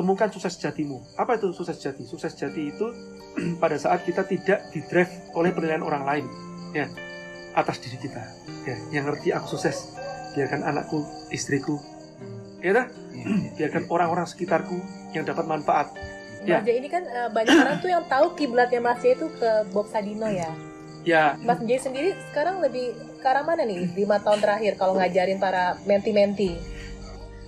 temukan sukses sejatimu. Apa itu sukses sejati? Sukses sejati itu pada saat kita tidak didrive oleh penilaian orang lain, ya, atas diri kita. Ya, yang ngerti aku sukses, biarkan anakku, istriku, ya dah, biarkan orang-orang sekitarku yang dapat manfaat. Ya. Mas ini kan eh, banyak orang tuh yang tahu kiblatnya Mas J itu ke Bob Sadino ya. Ya, Mas J sendiri sekarang lebih ke arah mana nih lima tahun terakhir kalau ngajarin para menti-menti?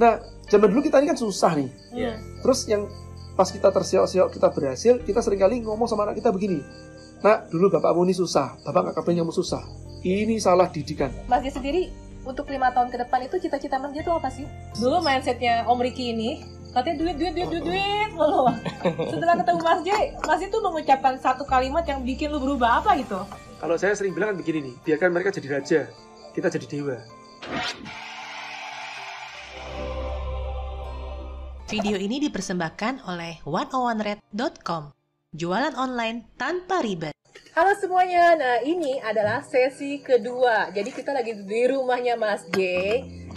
nah zaman dulu kita ini kan susah nih. Iya. Terus yang pas kita tersiok-siok kita berhasil, kita sering kali ngomong sama anak kita begini. Nah, dulu bapakmu ini susah, bapak nggak kepengen kamu susah. Ini salah didikan. Mas sendiri untuk lima tahun ke depan itu cita-cita Mas J itu apa sih? Dulu mindsetnya Om Riki ini katanya duit duit duit duit duit mulu. Setelah ketemu Mas J, Mas J itu mengucapkan satu kalimat yang bikin lu berubah apa gitu? Kalau saya sering bilang kan begini nih, biarkan mereka jadi raja, kita jadi dewa. Video ini dipersembahkan oleh 101red.com. Jualan online tanpa ribet. Halo semuanya, nah ini adalah sesi kedua. Jadi kita lagi di rumahnya Mas J,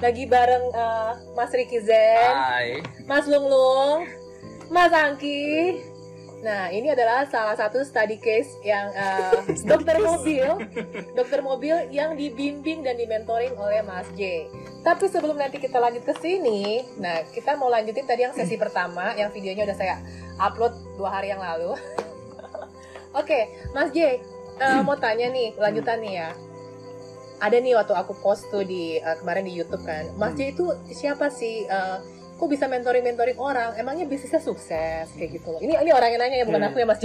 lagi bareng eh, Mas Ricky Zen, Hai. Mas Lung Lung, Mas Angki. Nah ini adalah salah satu study case yang eh, dokter mobil, dokter mobil yang dibimbing dan dimentoring oleh Mas J. Tapi sebelum nanti kita lanjut ke sini, nah kita mau lanjutin tadi yang sesi pertama, yang videonya udah saya upload dua hari yang lalu. Oke, Mas J, eh, mau tanya nih, lanjutan nih ya. Ada nih waktu aku post tuh di eh, kemarin di YouTube kan, Mas J itu siapa sih? Eh, kok bisa mentoring mentoring orang? Emangnya bisnisnya sukses kayak gitu loh. Ini ini orang yang nanya ya, bukan Hmm. aku ya Mas J.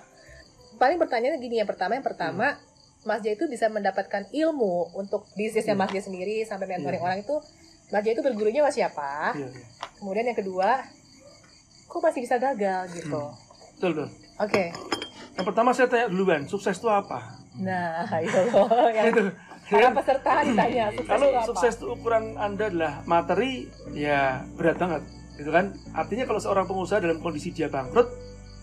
Paling pertanyaannya gini, yang pertama yang pertama, Mas J itu bisa mendapatkan ilmu untuk bisnisnya Mas J sendiri sampai mentoring Iya. orang itu. Mas J itu bergurunya sama siapa? Iya, iya. Kemudian yang kedua, kok masih bisa gagal gitu? Betul, betul. Oke. Yang pertama saya tanya duluan, sukses itu apa? Nah, itu loh yang Itu. Para peserta ditanya sukses Kalau itu sukses itu ukuran Anda adalah materi, ya berat banget. Gitu kan? Artinya kalau seorang pengusaha dalam kondisi dia bangkrut,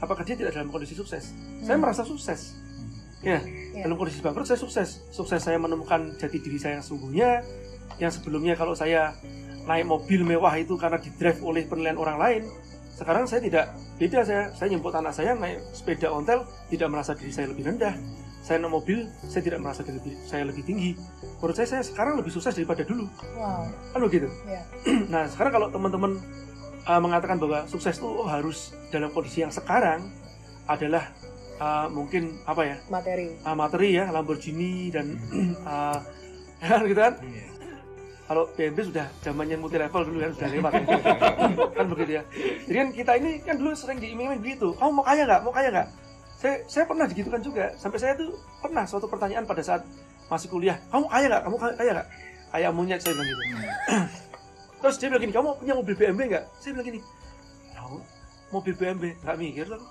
apakah dia tidak dalam kondisi sukses? Saya Hmm. merasa sukses. Ya, Ya. dalam kondisi bangkrut saya sukses. Sukses saya menemukan jati diri saya yang sesungguhnya, yang sebelumnya kalau saya naik mobil mewah itu karena didrive oleh penilaian orang lain, sekarang saya tidak beda saya saya nyemput anak saya naik sepeda ontel tidak merasa diri saya lebih rendah saya naik mobil saya tidak merasa lebih- saya lebih tinggi. Menurut saya saya sekarang lebih sukses daripada dulu. Wow. kan begitu Ya. nah sekarang kalau teman-teman uh, mengatakan bahwa sukses itu oh, harus dalam kondisi yang sekarang adalah uh, mungkin apa ya? Materi. uh, materi ya Lamborghini dan uh, ya, gitu kan? Kalau BMW sudah zamannya multi level dulu kan sudah lewat. Kan begitu ya. Jadi kan kita ini kan dulu sering diiming-iming begitu. Kamu mau kaya nggak? Mau kaya nggak saya saya pernah digitukan juga. Sampai saya tuh pernah suatu pertanyaan pada saat masih kuliah. Kamu kaya nggak? Kamu kaya kaya nggak? Kayak monyet saya bilang gitu. Terus dia bilang gini kamu punya mobil BMW nggak? Saya bilang gini "Tahu, mobil BMW nggak mikir loh.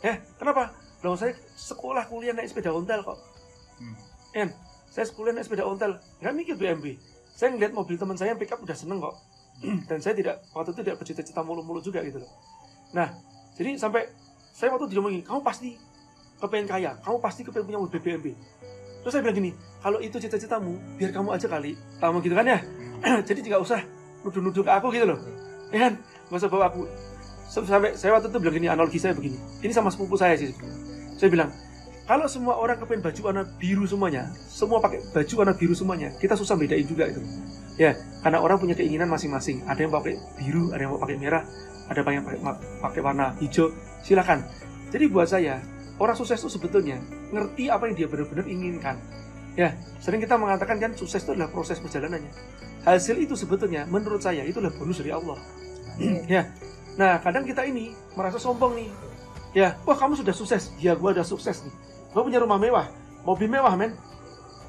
Eh kenapa? Loh saya sekolah kuliah naik sepeda ontel kok. Em, saya sekolah naik sepeda ontel nggak mikir BMW saya ngeliat mobil teman saya yang pickup udah seneng kok. Dan saya tidak waktu itu tidak bercita-cita mulu-mulu juga gitu loh. Nah jadi sampai saya waktu diomongin kamu pasti kepengen kaya kamu pasti kepengen punya mobil BMW terus saya bilang gini kalau itu cita-citamu biar kamu aja kali kamu gitu kan ya? Jadi tidak usah nuduh-nuduh ke aku gitu loh. Ya kan? Nggak usah bawa aku. Sampai saya waktu itu bilang gini analogi saya begini. Ini sama sepupu saya sih saya bilang kalau semua orang kepengen baju warna biru semuanya, semua pakai baju warna biru semuanya, kita susah bedain juga itu. Ya, karena orang punya keinginan masing-masing. Ada yang pakai biru, ada yang pakai merah, ada yang pakai, pakai warna hijau. Silakan. Jadi buat saya, orang sukses itu sebetulnya ngerti apa yang dia benar-benar inginkan. Ya, sering kita mengatakan kan sukses itu adalah proses perjalanannya. Hasil itu sebetulnya menurut saya itu adalah bonus dari Allah. ya. Nah, kadang kita ini merasa sombong nih. Ya, wah kamu sudah sukses. Ya, gua udah sukses nih. Gua punya rumah mewah, mobil mewah, men.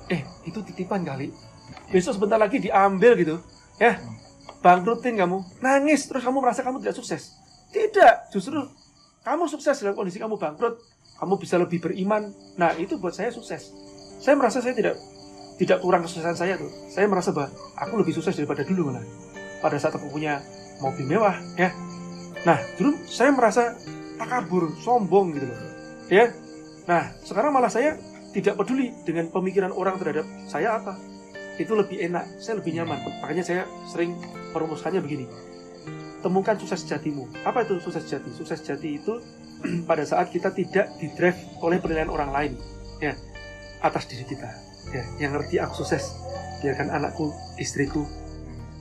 Eh, itu titipan kali. Besok sebentar lagi diambil gitu. Ya, bangkrutin kamu. Nangis, terus kamu merasa kamu tidak sukses. Tidak, justru kamu sukses dalam kondisi kamu bangkrut. Kamu bisa lebih beriman. Nah, itu buat saya sukses. Saya merasa saya tidak tidak kurang kesuksesan saya tuh. Saya merasa bahwa aku lebih sukses daripada dulu malah. Pada saat aku punya mobil mewah, ya. Nah, dulu saya merasa takabur, sombong gitu loh. Ya. Nah, sekarang malah saya tidak peduli dengan pemikiran orang terhadap saya apa. Itu lebih enak, saya lebih nyaman. Makanya saya sering merumuskannya begini. Temukan sukses sejatimu. Apa itu sukses sejati? Sukses sejati itu pada saat kita tidak didrive oleh penilaian orang lain, ya, atas diri kita. Ya, yang ngerti aku sukses, biarkan anakku, istriku,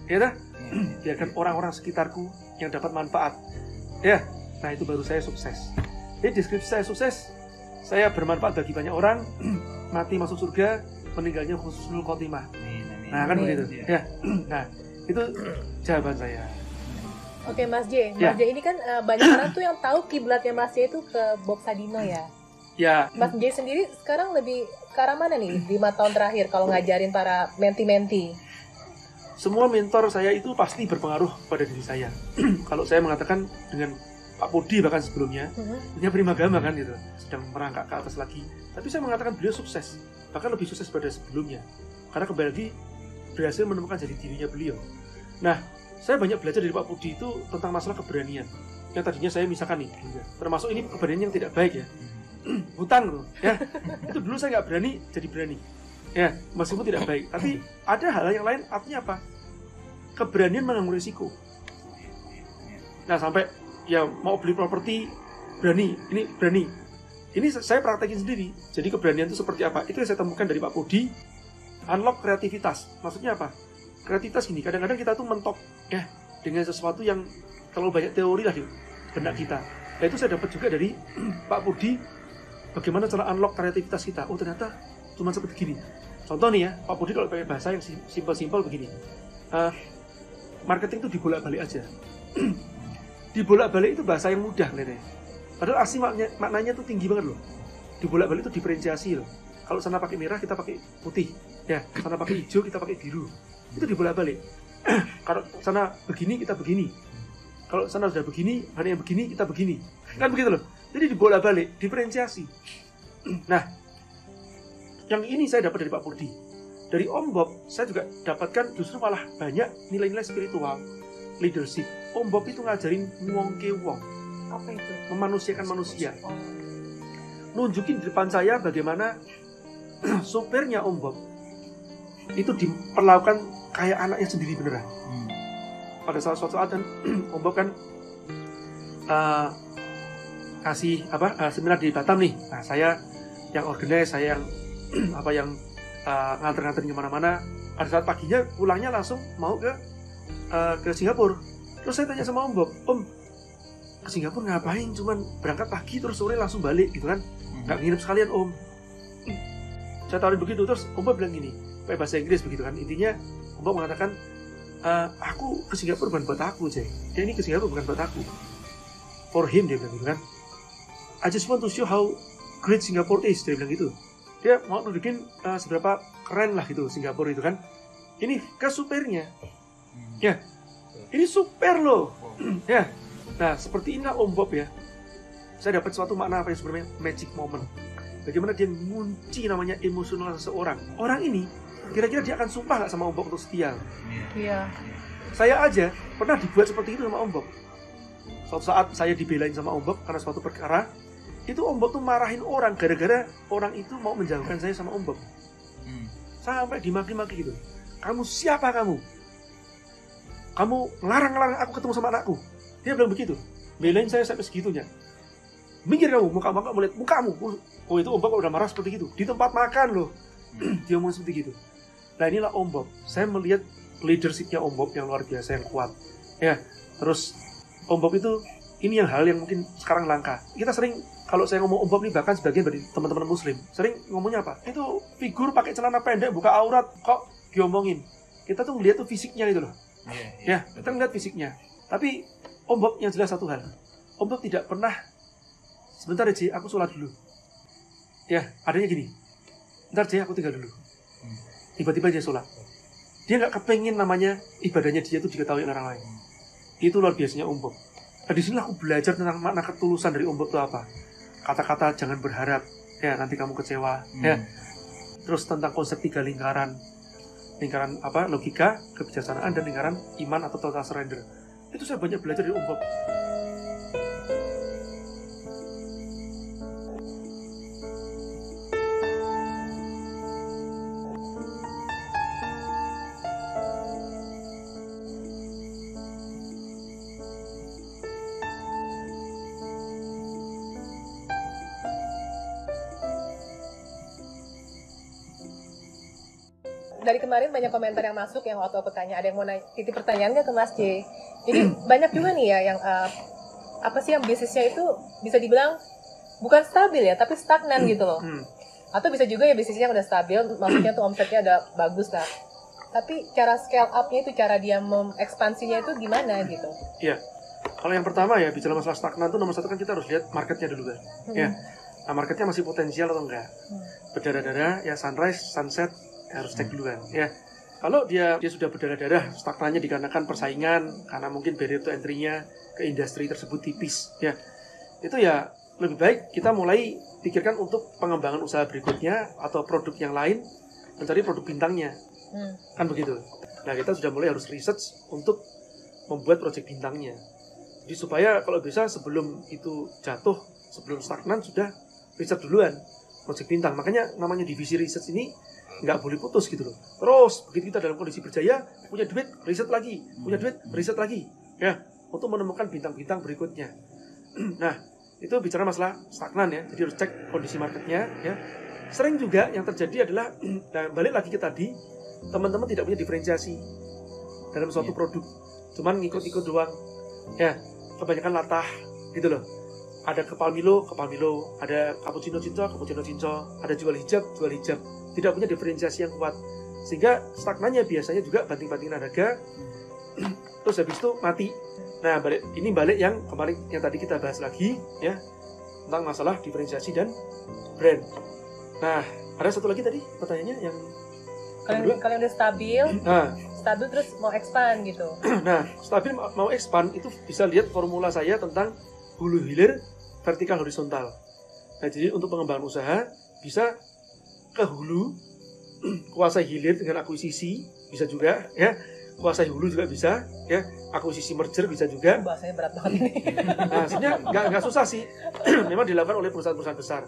ya dah, biarkan orang-orang sekitarku yang dapat manfaat. Ya, nah itu baru saya sukses. Jadi deskripsi saya sukses, saya bermanfaat bagi banyak orang, mati masuk surga, meninggalnya khususnul khotimah. Nah kan begitu. Ya, nah itu jawaban saya. Oke Mas J, Ya. Mas J ini kan eh, banyak orang tuh yang tahu kiblatnya Mas J itu ke Bob Sadino ya. Ya, Mas J sendiri sekarang lebih ke arah mana nih lima tahun terakhir kalau ngajarin para menti-menti? semua mentor saya itu pasti berpengaruh pada diri saya. Kalau saya mengatakan dengan Pak Pudi bahkan sebelumnya, Mhm. punya prima gama kan gitu, sedang merangkak ke atas lagi. Tapi saya mengatakan beliau sukses, bahkan lebih sukses pada sebelumnya. Karena kembali lagi berhasil menemukan jadi dirinya beliau. Nah, saya banyak belajar dari Pak Pudi itu tentang masalah keberanian. Yang tadinya saya misalkan nih, termasuk ini keberanian yang tidak baik ya. Hutang loh, ya. Itu dulu saya nggak berani, jadi berani. Ya, meskipun tidak baik. Tapi ada hal yang lain, artinya apa? Keberanian menanggung risiko. Nah, sampai ya mau beli properti berani, ini berani. Ini saya praktekin sendiri. Jadi keberanian itu seperti apa? Itu yang saya temukan dari Pak Pudi. Unlock kreativitas. Maksudnya apa? Kreativitas gini, kadang-kadang kita tuh mentok ya dengan sesuatu yang terlalu banyak teori lah di benak kita. Nah itu saya dapat juga dari Pak Pudi bagaimana cara unlock kreativitas kita. Oh ternyata cuma seperti gini. Contoh nih ya, Pak Budi kalau pakai bahasa yang sim- simpel-simpel begini. Eh, marketing itu dibolak-balik aja. dibolak-balik itu bahasa yang mudah kelihatannya. Padahal asli maknanya, maknanya tuh tinggi banget loh. Dibolak-balik itu diferensiasi loh. Kalau sana pakai merah kita pakai putih, ya. Sana pakai hijau kita pakai biru. Itu dibolak-balik. Kalau sana begini kita begini. Kalau sana sudah begini, ada yang begini kita begini. Kan begitu loh. Jadi dibolak-balik, diferensiasi. Nah, yang ini saya dapat dari Pak Purdi. Dari Om Bob, saya juga dapatkan justru malah banyak nilai-nilai spiritual, leadership. Om Bob itu ngajarin wong ke wong, Apa itu? memanusiakan manusia. Nunjukin di depan saya bagaimana sopirnya Om Bob itu diperlakukan kayak anaknya sendiri beneran. Pada saat suatu saat dan Om Bob kan eh, kasih apa eh, seminar di Batam nih. Nah saya yang organize, saya yang apa yang eh, nganter-nganterin ke mana-mana. Pada saat paginya pulangnya langsung mau ke eh, ke Singapura. Terus saya tanya sama Om Bob, Om ke Singapura ngapain? Cuman berangkat pagi terus sore langsung balik gitu kan? Nggak nginep sekalian Om. Saya tawarin begitu terus Om Bob bilang gini, bahasa Inggris begitu kan? Intinya Bob mengatakan, "Eh, aku ke Singapura bukan buat aku, Jay. Dia ini ke Singapura bukan buat aku. For him dia bilang gitu kan. I just want to show how great Singapore is dia bilang gitu. Dia mau nunjukin eh, seberapa keren lah gitu Singapura itu kan. Ini ke supirnya. Ya. Ini super loh. Ya. Nah seperti inilah Om Bob ya. Saya dapat suatu makna apa yang sebenarnya? Magic moment. Bagaimana dia mengunci namanya emosional seseorang. Orang ini kira-kira dia akan sumpah nggak sama Om Bob untuk setia iya. saya aja pernah dibuat seperti itu sama Om Bob. Suatu saat saya dibelain sama Om Bob karena suatu perkara, itu Om Bob tuh marahin orang gara-gara orang itu mau menjauhkan saya sama Om Bob. Sampai dimaki-maki gitu. Kamu siapa kamu? Kamu larang-larang aku ketemu sama anakku. Dia bilang begitu. Belain saya sampai segitunya. Minggir kamu, muka muka melihat mukamu. Oh itu Om Bob udah marah seperti gitu. Di tempat makan loh. Dia ngomong seperti gitu. Nah inilah Om Bob. Saya melihat leadershipnya Om Bob yang luar biasa yang kuat. Ya, terus Om Bob itu ini yang hal yang mungkin sekarang langka. Kita sering kalau saya ngomong Om Bob ini bahkan sebagian dari teman-teman Muslim sering ngomongnya apa? Itu figur pakai celana pendek buka aurat kok diomongin. Kita tuh ngeliat tuh fisiknya itu loh. Ya, kita ngeliat fisiknya. Tapi Om Bob yang jelas satu hal. Om Bob tidak pernah sebentar aja aku sholat dulu. Ya, adanya gini. Bentar aja aku tinggal dulu. Tiba-tiba dia sholat. Dia nggak kepengen namanya ibadahnya dia itu diketahui orang lain. Itu luar biasanya Om Bob. Nah, di sini aku belajar tentang makna ketulusan dari Om Bob itu apa. Kata-kata jangan berharap, ya nanti kamu kecewa, ya. Terus tentang konsep tiga lingkaran, lingkaran apa logika, kebijaksanaan dan lingkaran iman atau total surrender. Itu saya banyak belajar dari Om kemarin banyak komentar yang masuk yang waktu aku tanya ada yang mau nanya, titip pertanyaan nggak ke Mas J. Jadi banyak juga nih ya yang uh, apa sih yang bisnisnya itu bisa dibilang bukan stabil ya tapi stagnan gitu loh. Hmm. Atau bisa juga ya bisnisnya udah stabil, maksudnya tuh omsetnya udah bagus lah. Tapi cara scale up-nya itu cara dia mengekspansinya itu gimana gitu. Iya. Kalau yang pertama ya bicara masalah stagnan tuh nomor satu kan kita harus lihat marketnya dulu kan. Hmm. Ya. Nah marketnya masih potensial atau enggak? Hmm. Berdarah-darah ya sunrise, sunset harus cek dulu kan. Ya. Kalau dia dia sudah berdarah-darah, stagnannya dikarenakan persaingan, karena mungkin barrier to entry-nya ke industri tersebut tipis, ya. Itu ya lebih baik kita mulai pikirkan untuk pengembangan usaha berikutnya atau produk yang lain mencari produk bintangnya Hmm. kan begitu nah kita sudah mulai harus research untuk membuat proyek bintangnya jadi supaya kalau bisa sebelum itu jatuh sebelum stagnan sudah riset duluan proyek bintang makanya namanya divisi research ini nggak boleh putus gitu loh. Terus begitu kita dalam kondisi berjaya punya duit riset lagi. Punya duit riset lagi. Ya untuk menemukan bintang-bintang berikutnya. Nah itu bicara masalah stagnan ya. Jadi harus cek kondisi marketnya ya. Sering juga yang terjadi adalah nah, balik lagi ke tadi teman-teman tidak punya diferensiasi dalam suatu Iya. produk. Cuman ngikut-ikut doang. Ya kebanyakan latah gitu loh. Ada kepal Milo, kepal Milo, ada cappuccino cinco, cappuccino cinco, ada jual hijab, jual hijab. Tidak punya diferensiasi yang kuat. Sehingga stagnannya biasanya juga banting-bantingan harga. Terus habis itu mati. Nah, balik ini balik yang kemarin yang tadi kita bahas lagi ya tentang masalah diferensiasi dan brand. Nah, ada satu lagi tadi pertanyaannya yang Kalian kedua. kalian udah stabil, Nah, stabil terus mau expand gitu. Nah, stabil ma- mau expand itu bisa lihat formula saya tentang hulu hilir vertikal horizontal. Nah, jadi untuk pengembangan usaha bisa ke hulu, kuasai hilir dengan akuisisi bisa juga ya. Kuasai hulu juga bisa ya. Akuisisi merger bisa juga. Bahasanya berat banget. Nah, sebenarnya nggak nggak susah sih. Memang dilakukan oleh perusahaan-perusahaan besar.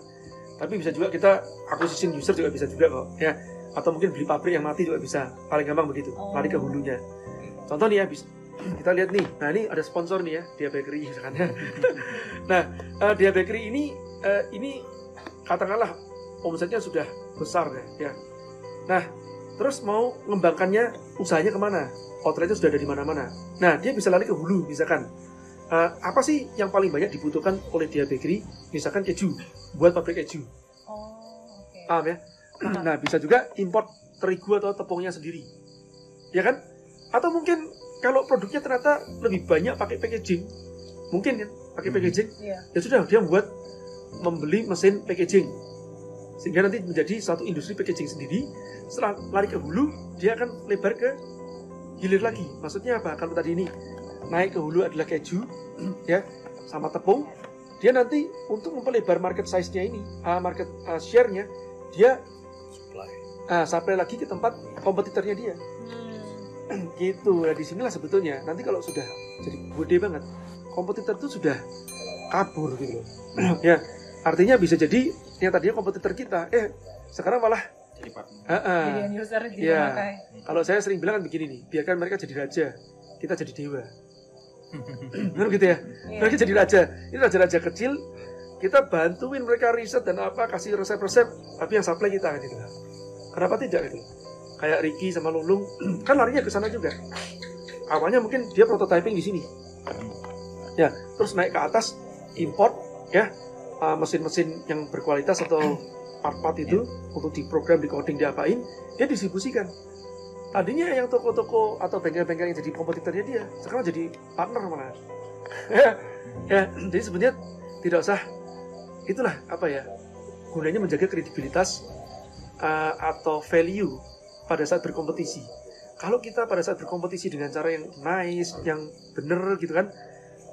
Tapi bisa juga kita akuisisi user juga bisa juga kok ya. Atau mungkin beli pabrik yang mati juga bisa. Paling gampang begitu. Lari ke hulunya. Contoh nih ya, bis- kita lihat nih. Nah ini ada sponsor nih ya, Dia Bakery misalkan ya. nah, eh, Dia Bakery ini eh, ini katakanlah omsetnya sudah besar ya. ya. Nah, terus mau mengembangkannya usahanya ke mana? Outletnya sudah ada di mana-mana. Nah, dia bisa lari ke hulu misalkan. Eh, apa sih yang paling banyak dibutuhkan oleh Dia Bakery? Misalkan keju, buat pabrik keju. Oh, oke. Paham ya? Nah, bisa juga import terigu atau tepungnya sendiri. Ya kan? Atau mungkin kalau produknya ternyata lebih banyak pakai packaging. Mungkin ya, pakai packaging. Iya. Ya sudah, dia buat membeli mesin packaging. Sehingga nanti menjadi satu industri packaging sendiri. Setelah lari ke hulu, dia akan lebar ke hilir lagi. Maksudnya apa? Kalau tadi ini naik ke hulu adalah keju, ya, sama tepung. Dia nanti untuk memperlebar market size-nya ini, ah, market ah, share-nya, dia supply ah, supply lagi ke tempat kompetitornya dia. Hmm. gitu. Nah, di sinilah sebetulnya nanti kalau sudah jadi gede banget, kompetitor itu sudah kabur gitu loh. ya, artinya bisa jadi yang tadinya kompetitor kita, eh sekarang malah jadi partner ah, ah. Jadi end user jadi pemakai. kalau saya sering bilang kan begini nih, biarkan mereka jadi raja, kita jadi dewa. Benar gitu ya? Iya. Mereka jadi raja. Ini raja-raja kecil, kita bantuin mereka riset dan apa, kasih resep-resep, tapi yang supply kita gitu. Kenapa tidak gitu? Kayak Ricky sama Lulung, kan larinya ke sana juga. Awalnya mungkin dia prototyping di sini. Ya, terus naik ke atas, import, ya, uh, mesin-mesin yang berkualitas atau part-part itu untuk diprogram, di-coding, diapain, dia distribusikan. Tadinya yang toko-toko atau bengkel-bengkel yang jadi kompetitornya dia, sekarang jadi partner malah. ya, ya, jadi sebenarnya tidak usah itulah apa ya gunanya menjaga kredibilitas uh, atau value pada saat berkompetisi. Kalau kita pada saat berkompetisi dengan cara yang nice, yang bener gitu kan,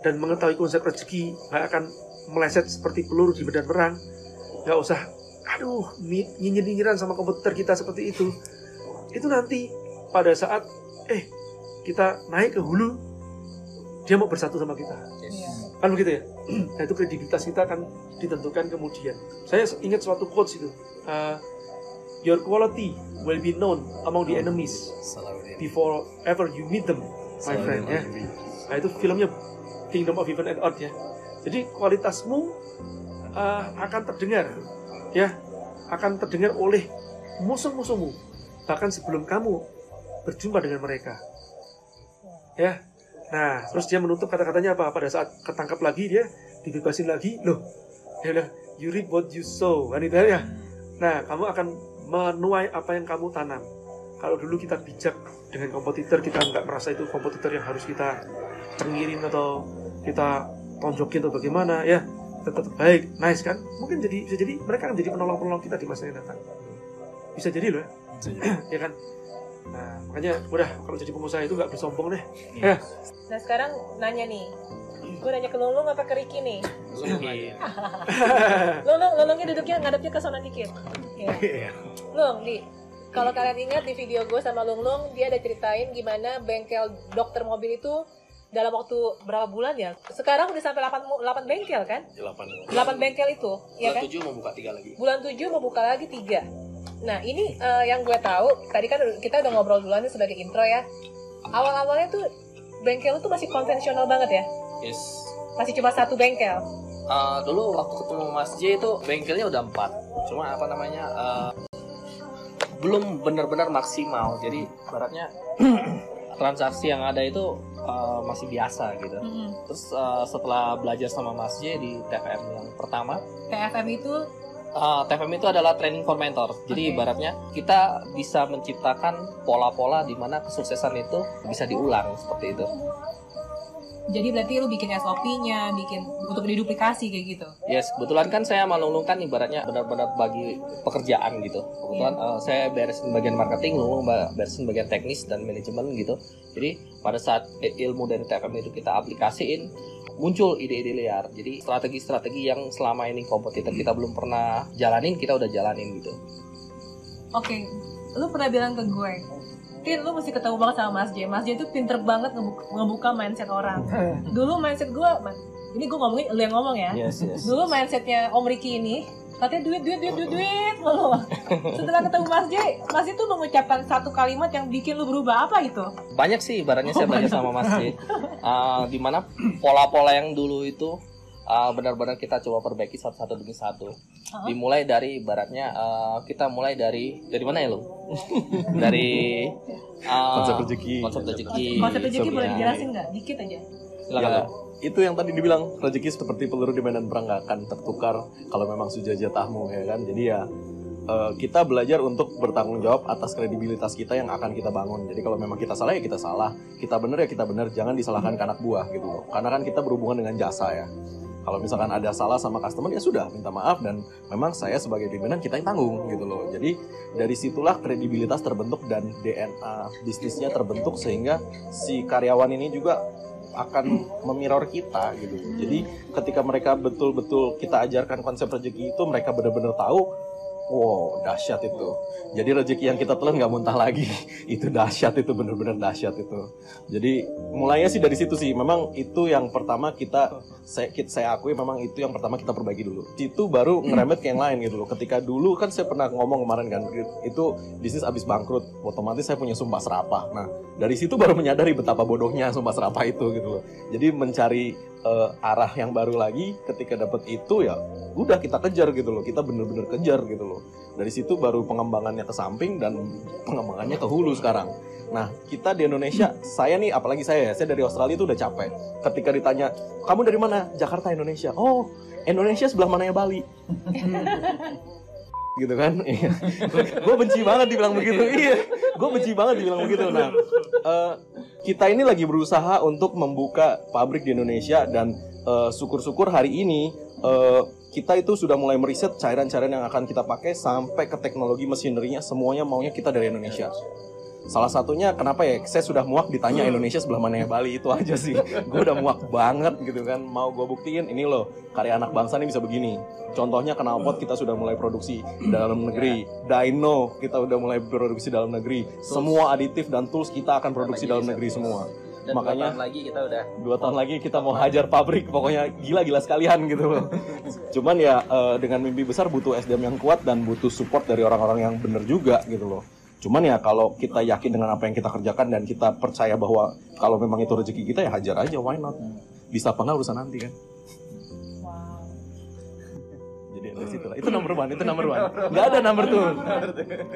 dan mengetahui konsep rezeki, nggak akan meleset seperti peluru di medan perang, nggak usah, aduh, nyi- nyinyir-nyinyiran sama kompetitor kita seperti itu. Itu nanti pada saat, eh, kita naik ke hulu, dia mau bersatu sama kita. Iya. kan begitu ya? Nah itu kredibilitas kita akan ditentukan kemudian. Saya ingat suatu quotes itu. Uh, your quality will be known among the enemies before ever you meet them my friend ya. nah itu filmnya Kingdom of Heaven and Earth ya jadi kualitasmu uh, akan terdengar ya akan terdengar oleh musuh-musuhmu bahkan sebelum kamu berjumpa dengan mereka. Ya. Nah, terus dia menutup kata-katanya apa? Pada saat ketangkap lagi dia dibebasin lagi, loh. Dia bilang, you reap what you sow. Kan itu ya. Nah, kamu akan menuai apa yang kamu tanam. Kalau dulu kita bijak dengan kompetitor, kita nggak merasa itu kompetitor yang harus kita cengirin atau kita tonjokin atau bagaimana, ya tetap baik, nice kan? Mungkin jadi bisa jadi mereka akan jadi penolong-penolong kita di masa yang datang. Bisa jadi loh, ya, ya kan? Nah, makanya udah kalau jadi pengusaha itu nggak bersombong deh. Ya, Nah sekarang nanya nih, gue nanya ke Lulung apa ke Riki nih? Lulung, Lulungnya duduknya ngadepnya ke sana dikit. Ya. Lung, di kalau kalian ingat di video gue sama Lung Lung, dia ada ceritain gimana bengkel dokter mobil itu dalam waktu berapa bulan ya? Sekarang udah sampai 8, mu- 8 bengkel kan? 8 8 bengkel itu, ya Bulan kan? 7 mau buka 3 lagi. Bulan 7 mau buka lagi 3. Nah, ini eh, yang gue tahu, tadi kan kita udah ngobrol duluan nih sebagai intro ya. Awal-awalnya tuh bengkel itu masih konvensional banget ya. Yes. Masih cuma satu bengkel. Uh, dulu waktu ketemu Mas J itu bengkelnya udah 4. Cuma apa namanya uh, belum benar-benar maksimal. Jadi baratnya transaksi yang ada itu uh, masih biasa gitu. Terus uh, setelah belajar sama Mas J di TPM yang pertama, TFM itu uh, TPM itu adalah training for mentor. Jadi Oke. ibaratnya kita bisa menciptakan pola-pola di mana kesuksesan itu bisa diulang seperti itu. Jadi berarti lu bikin SOP-nya, bikin untuk diduplikasi kayak gitu. Yes, kebetulan kan saya sama Lung Lung kan ibaratnya benar-benar bagi pekerjaan gitu. Kebetulan eh, saya beresin bagian marketing, ba- beresin bagian teknis dan manajemen gitu. Jadi pada saat ilmu dari TFM itu kita aplikasiin, muncul ide-ide liar. Jadi strategi-strategi yang selama ini kompetitor kita belum pernah jalanin, kita udah jalanin gitu. Oke, lu pernah bilang ke gue, Tin, lu mesti ketemu banget sama Mas J. Mas J itu pinter banget ngebuka, ngebuka mindset orang. Dulu mindset gue, ini gue ngomongin, lu yang ngomong ya. Yes, yes. Dulu mindsetnya Om Riki ini, katanya duit, duit, duit, duit, duit, mulu. Setelah ketemu Mas J, Mas J tuh mengucapkan satu kalimat yang bikin lu berubah apa itu? banyak sih ibaratnya saya belajar sama Mas J. Uh, di mana pola-pola yang dulu itu uh, benar-benar kita coba perbaiki satu-satu demi satu. Uh-huh. Dimulai dari ibaratnya uh, kita mulai dari dari mana ya lo? dari uh, Konsep rezeki. Konsep rezeki. Konsep rezeki boleh Iya. dijelasin nggak? Dikit aja. Silakan. Ya, itu yang tadi dibilang rezeki seperti peluru di medan perang nggak akan tertukar kalau memang sudah jatahmu ya kan jadi ya eh, kita belajar untuk bertanggung jawab atas kredibilitas kita yang akan kita bangun jadi kalau memang kita salah ya kita salah kita benar ya kita benar jangan disalahkan ke anak buah gitu loh karena kan kita berhubungan dengan jasa ya kalau misalkan ada salah sama customer ya sudah minta maaf dan memang saya sebagai pimpinan kita yang tanggung gitu loh jadi dari situlah kredibilitas terbentuk dan DNA bisnisnya terbentuk sehingga si karyawan ini juga akan memirror kita gitu. Jadi ketika mereka betul-betul kita ajarkan konsep rezeki itu mereka benar-benar tahu Wow, dahsyat itu. Jadi rezeki yang kita telan nggak muntah lagi. itu dahsyat itu benar-benar dahsyat itu. Jadi mulainya sih dari situ sih. Memang itu yang pertama kita saya kita- saya akui memang itu yang pertama kita perbaiki dulu. Itu baru ngerembet ke yang lain gitu loh. Ketika dulu kan saya pernah ngomong kemarin kan itu bisnis abis bangkrut, otomatis saya punya sumpah serapah. Nah, dari situ baru menyadari betapa bodohnya sumpah serapah itu gitu loh. Jadi mencari eh, arah yang baru lagi ketika dapat itu ya udah kita kejar gitu loh. Kita bener-bener kejar gitu loh. Dari situ baru pengembangannya ke samping dan pengembangannya ke hulu sekarang. Nah, kita di Indonesia, saya nih, apalagi saya ya, saya dari Australia itu udah capek. Ketika ditanya, kamu dari mana? Jakarta, Indonesia. Oh, Indonesia sebelah mananya Bali? gitu kan? gue benci banget dibilang begitu. Iya, gue benci banget dibilang begitu. Nah, eh, kita ini lagi berusaha untuk membuka pabrik di Indonesia dan eh, syukur-syukur hari ini eh, kita itu sudah mulai meriset cairan-cairan yang akan kita pakai sampai ke teknologi mesinerinya semuanya maunya kita dari Indonesia. Salah satunya kenapa ya saya sudah muak ditanya Indonesia sebelah mana ya Bali itu aja sih. Gue udah muak banget gitu kan. Mau gue buktiin ini loh karya anak bangsa ini bisa begini. Contohnya knalpot kita sudah mulai produksi dalam negeri. Dino kita udah mulai produksi dalam negeri. Semua aditif dan tools kita akan produksi dalam negeri semua. Dan dua Makanya tahun lagi kita udah dua tahun lagi kita mau hajar pabrik pokoknya gila-gila sekalian gitu loh cuman ya eh, dengan mimpi besar butuh SDM yang kuat dan butuh support dari orang-orang yang bener juga gitu loh cuman ya kalau kita yakin dengan apa yang kita kerjakan dan kita percaya bahwa kalau memang itu rezeki kita ya hajar aja why not bisa apa nggak urusan nanti kan Wow. jadi dari situ lah. Itu number one, itu number one. Nggak ada number two.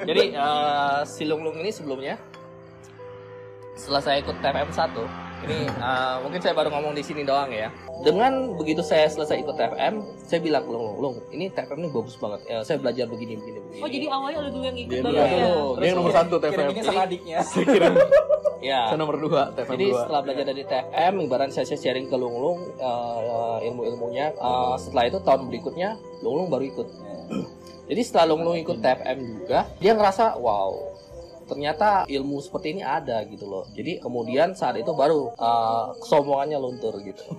Jadi eh, si Lung Lung ini sebelumnya setelah saya ikut TFM 1 ini eh, mungkin saya baru ngomong di sini doang ya. Dengan begitu saya selesai ikut TFM, saya bilang Lung Lung, ini TFM ini bagus banget. Ya, saya belajar begini begini begini. Oh jadi awalnya lu dulu yang ikut dulu, ya? dia yang nomor satu TFM. Kira-kira sama adiknya. Saya kirim, Ya. saya nomor dua TFM Jadi dua. setelah belajar dari TFM, ibarat saya saya sharing ke Lung Lung eh, ilmu-ilmunya. Eh, setelah itu tahun berikutnya Lung Lung baru ikut. Jadi setelah Lung Lung ikut TFM juga, dia ngerasa wow, ternyata ilmu seperti ini ada gitu loh. Jadi kemudian saat itu baru eh, kesombongannya luntur gitu.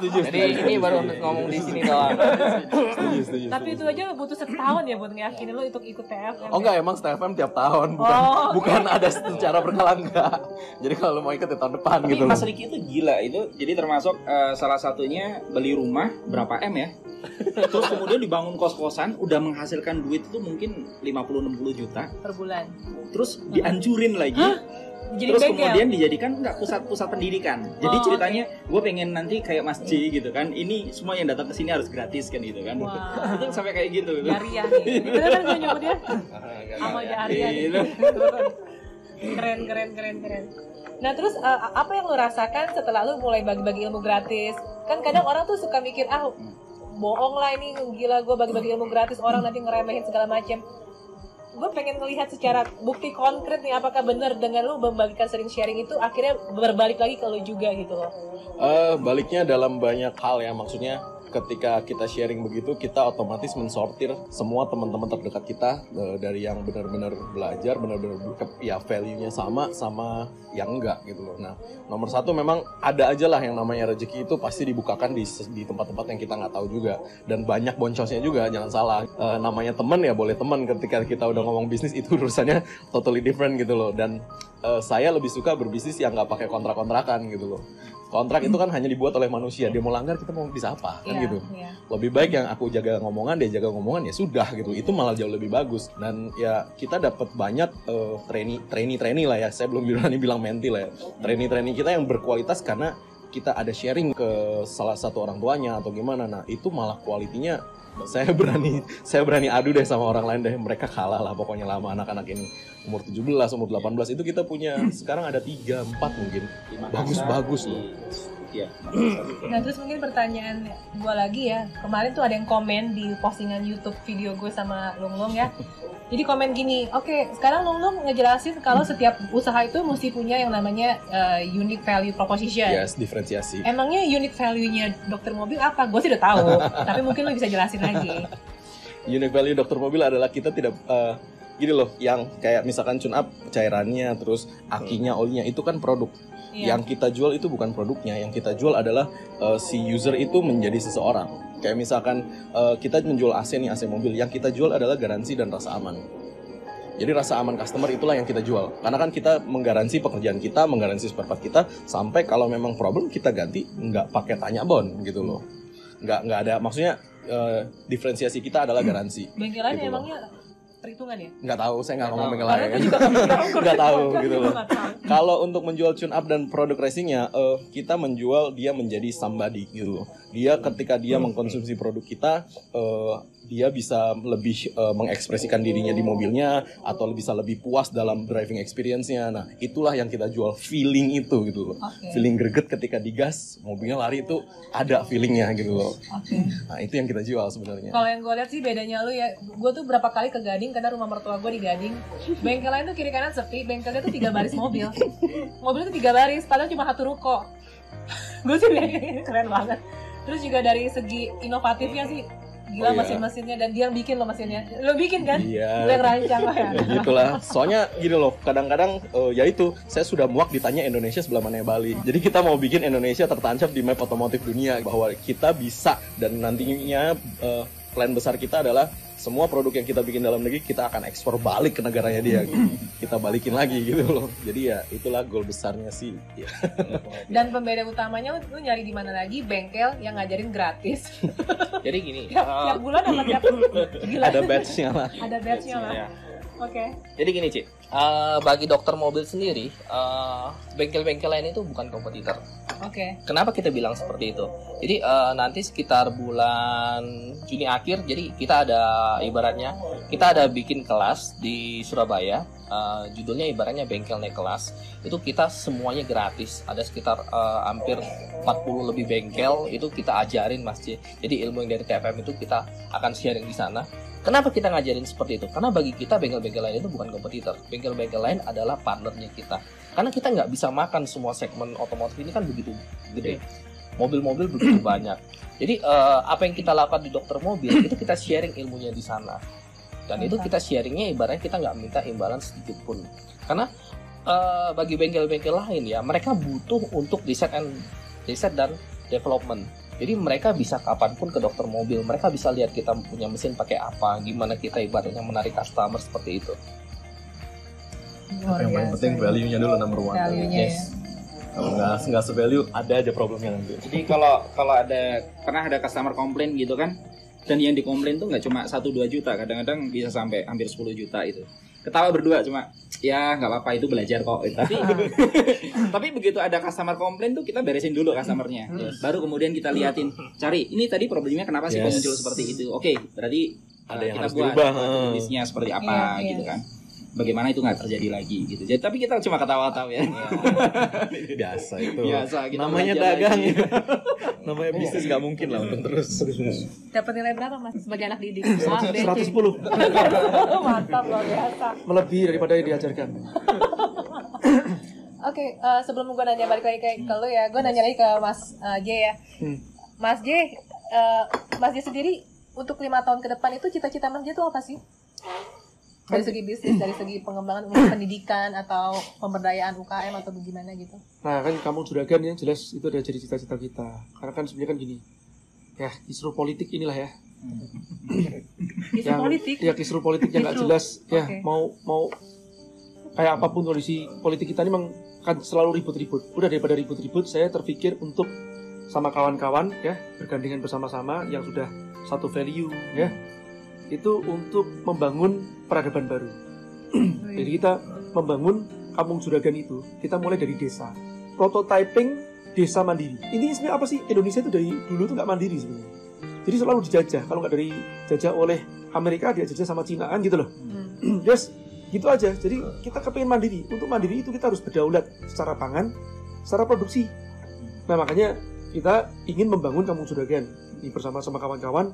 Setuju. Jadi ini baru ngomong di sini doang. Setuju, setuju. Tapi itu aja butuh setahun ya buat ngeyakinin lu untuk ikut TFM. Oh enggak emang TFM tiap tahun bukan Oh. bukan ada secara berkala enggak. Jadi kalau lu mau ikut ya tahun depan Tapi gitu. Mas Riki itu gila itu. Jadi termasuk eh, salah satunya beli rumah berapa M ya? Terus kemudian dibangun kos-kosan udah menghasilkan duit itu mungkin 50 60 juta. Per bulan. Terus dihancurin lagi. Jadi Terus kemudian dijadikan enggak pusat-pusat pendidikan. Jadi Oh, ceritanya gue pengen nanti kayak Mas J gitu kan. Ini semua yang datang ke sini harus gratis kan gitu kan. Itu sampai kayak gitu. gitu. Jariah nih. Itu kan gue nyebutnya sama Jariah nih. Gitu. Keren keren keren keren. Nah terus eh, apa yang lu rasakan setelah lu mulai bagi-bagi ilmu gratis? Kan kadang orang tuh suka mikir ah bohong lah ini gila gue bagi-bagi ilmu gratis orang nanti ngeremehin segala macam. Gue pengen ngelihat secara bukti konkret nih apakah benar dengan lu membagikan sering sharing itu akhirnya berbalik lagi ke lu juga gitu loh. Eh, baliknya dalam banyak hal ya maksudnya ketika kita sharing begitu kita otomatis mensortir semua teman-teman terdekat kita eh, dari yang benar-benar belajar benar-benar ya value-nya sama sama yang enggak gitu loh. Nah nomor satu memang ada aja lah yang namanya rezeki itu pasti dibukakan di di tempat-tempat yang kita nggak tahu juga. Dan banyak boncosnya juga jangan salah. Eh, namanya teman ya boleh teman ketika kita udah ngomong bisnis itu urusannya totally different gitu loh. Dan eh, saya lebih suka berbisnis yang nggak pakai kontrak-kontrakan gitu loh kontrak itu kan hanya dibuat oleh manusia. Dia mau langgar kita mau bisa apa? Kan Iya, gitu. iya. lebih baik yang aku jaga ngomongan dia jaga ngomongan ya sudah gitu. Itu malah jauh lebih bagus. Dan ya kita dapat banyak eh, trainee trainee trainee lah ya. Saya belum berani bilang menti lah ya. Trainee trainee kita yang berkualitas karena kita ada sharing ke salah satu orang tuanya atau gimana. Nah itu malah kualitinya saya berani saya berani adu deh sama orang lain deh. Mereka kalah lah pokoknya lama anak-anak ini umur 17 umur 18 itu kita punya sekarang ada 3 4 mungkin. Bagus-bagus loh. Iya. Nah terus mungkin pertanyaan gue lagi ya. Kemarin tuh ada yang komen di postingan YouTube video gue sama Lung Lung ya. Jadi komen gini, oke sekarang Lung Lung ngejelasin kalau setiap usaha itu mesti punya yang namanya uh, unique value proposition. Yes diferensiasi. Emangnya unique value-nya dokter mobil apa? Gue sih udah tahu, tapi mungkin lo bisa jelasin lagi. Unique value dokter mobil adalah kita tidak eh, gini loh yang kayak misalkan tune up cairannya terus akinya olinya itu kan produk. Iya. yang kita jual itu bukan produknya yang kita jual adalah eh, si user itu menjadi seseorang. Kayak misalkan eh, kita menjual AC nih AC mobil yang kita jual adalah garansi dan rasa aman. Jadi rasa aman customer itulah yang kita jual. Karena kan kita menggaransi pekerjaan kita menggaransi spare part kita sampai kalau memang problem kita ganti nggak pakai tanya bon gitu loh. Nggak nggak ada maksudnya eh, diferensiasi kita adalah garansi. Bengkelan Gitu loh. Perhitungan ya? nggak tahu saya nggak ngomong Karena lain nggak tahu. gitu loh. kalau untuk menjual tune up dan produk racingnya eh, kita menjual dia menjadi somebody gitu loh. Dia ketika dia mengkonsumsi produk kita eh, dia bisa lebih eh, mengekspresikan dirinya di mobilnya atau bisa lebih puas dalam driving experience-nya nah itulah yang kita jual feeling itu gitu loh Oke. feeling greget ketika digas mobilnya lari itu ada feelingnya gitu loh Oke. nah itu yang kita jual sebenarnya Kalau yang gue lihat sih bedanya lu ya, gue tuh berapa kali ke Gading karena rumah mertua gue di Gading. Bengkel lain tuh kiri kanan sepi, bengkelnya tuh tiga baris mobil. Mobilnya tuh tiga baris, padahal cuma satu ruko. gue sih keren banget. Terus juga dari segi inovatifnya sih gila Oh, iya. mesin-mesinnya dan dia yang bikin lo mesinnya. Lo bikin kan? Iya. Lo yang rancang ya. gitulah soalnya gini loh kadang-kadang eh, ya itu saya sudah muak ditanya Indonesia sebelah mana Bali jadi kita mau bikin Indonesia tertancap di map otomotif dunia bahwa kita bisa dan nantinya eh, plan besar kita adalah semua produk yang kita bikin dalam negeri kita akan ekspor balik ke negaranya dia kita balikin lagi gitu loh jadi ya itulah goal besarnya sih ya. Dan pembeda utamanya lu, nyari di mana lagi bengkel yang ngajarin gratis. Jadi gini, tiap, eh, tiap bulan apa tiap gila. ada batchnya lah Ada batch-nya lah. ya. Oke. Jadi gini, Cik. eh, bagi dokter mobil sendiri, eh, bengkel-bengkel lain itu bukan kompetitor. Oke. Kenapa kita bilang seperti itu? Jadi eh, nanti sekitar bulan Juni akhir, jadi kita ada ibaratnya kita ada bikin kelas di Surabaya. eh, judulnya ibaratnya bengkel naik kelas. Itu kita semuanya gratis. Ada sekitar eh, hampir 40 lebih bengkel itu kita ajarin masjid. Jadi ilmu yang dari TFM itu kita akan sharing di sana. Kenapa kita ngajarin seperti itu? Karena bagi kita bengkel-bengkel lain itu bukan kompetitor. Bengkel-bengkel lain adalah partnernya kita. Karena kita nggak bisa makan semua segmen otomotif ini kan begitu gede. Mobil-mobil begitu banyak. Jadi eh, apa yang kita lakukan di dokter mobil itu kita sharing ilmunya di sana. Dan itu kita sharingnya ibaratnya kita nggak minta imbalan sedikit pun. Karena eh, bagi bengkel-bengkel lain ya mereka butuh untuk riset and riset dan development. Jadi mereka bisa kapan pun ke dokter mobil, mereka bisa lihat kita punya mesin pakai apa, gimana kita ibaratnya menarik customer seperti itu. Luar yang paling penting value-nya dulu number one. Value-nya Yes. ya. Kalau nggak nggak se-value, ada aja problemnya nanti. Jadi kalau kalau ada pernah ada customer komplain gitu kan, dan yang dikomplain tuh nggak cuma 1-2 juta, kadang-kadang bisa sampai hampir 10 juta itu. Ketawa berdua cuma ya nggak apa-apa itu belajar kok. Tapi tapi begitu ada customer komplain tuh kita beresin dulu customernya. Baru kemudian kita liatin, cari ini tadi problemnya kenapa sih kok Yes. muncul seperti itu. Oke, berarti Ada uh, yang kita harus buat dirubah. tulisnya seperti apa Iya, iya. gitu kan. Bagaimana itu nggak terjadi lagi gitu. Jadi tapi kita cuma ketawa-tawa ya. Biasa itu. Biasa kita Namanya dagang. lagi. Namanya bisnis nggak mungkin lah untuk terus. Dapat nilai berapa mas sebagai anak didik? C. 110 Mantap luar biasa. melebihi daripada yang diajarkan. Oke, eh, sebelum gue nanya balik lagi ke, ke lu ya, gue nanya lagi ke Mas eh, J ya. Hmm. Mas J, eh, Mas J sendiri untuk lima tahun ke depan itu cita-cita Mas J itu apa sih? Dari segi bisnis, dari segi pengembangan pendidikan atau pemberdayaan UKM atau bagaimana gitu? Nah kan kamu juragan ya jelas itu udah jadi cita-cita kita. Karena kan sebenarnya kan gini, ya kisru politik inilah ya. Isu yang, politik. Ya kisru politik yang nggak Kisru. jelas. Ya Oke. mau mau kayak apa pun kondisi politik kita ini memang kan selalu ribut-ribut. Udah daripada ribut-ribut, saya terpikir untuk sama kawan-kawan ya bergandengan bersama-sama yang sudah satu value ya itu untuk membangun peradaban baru. Jadi kita membangun kampung juragan itu, kita mulai dari desa. Prototyping desa mandiri. Ini sebenarnya apa sih? Indonesia itu dari dulu tuh nggak mandiri sebenarnya. Jadi selalu dijajah. Kalau nggak dari jajah oleh Amerika, dia jajah sama Cinaan gitu loh. Hmm. gitu aja. Jadi kita kepengen mandiri. Untuk mandiri itu kita harus berdaulat secara pangan, secara produksi. Nah makanya kita ingin membangun kampung juragan. Ini bersama sama kawan-kawan.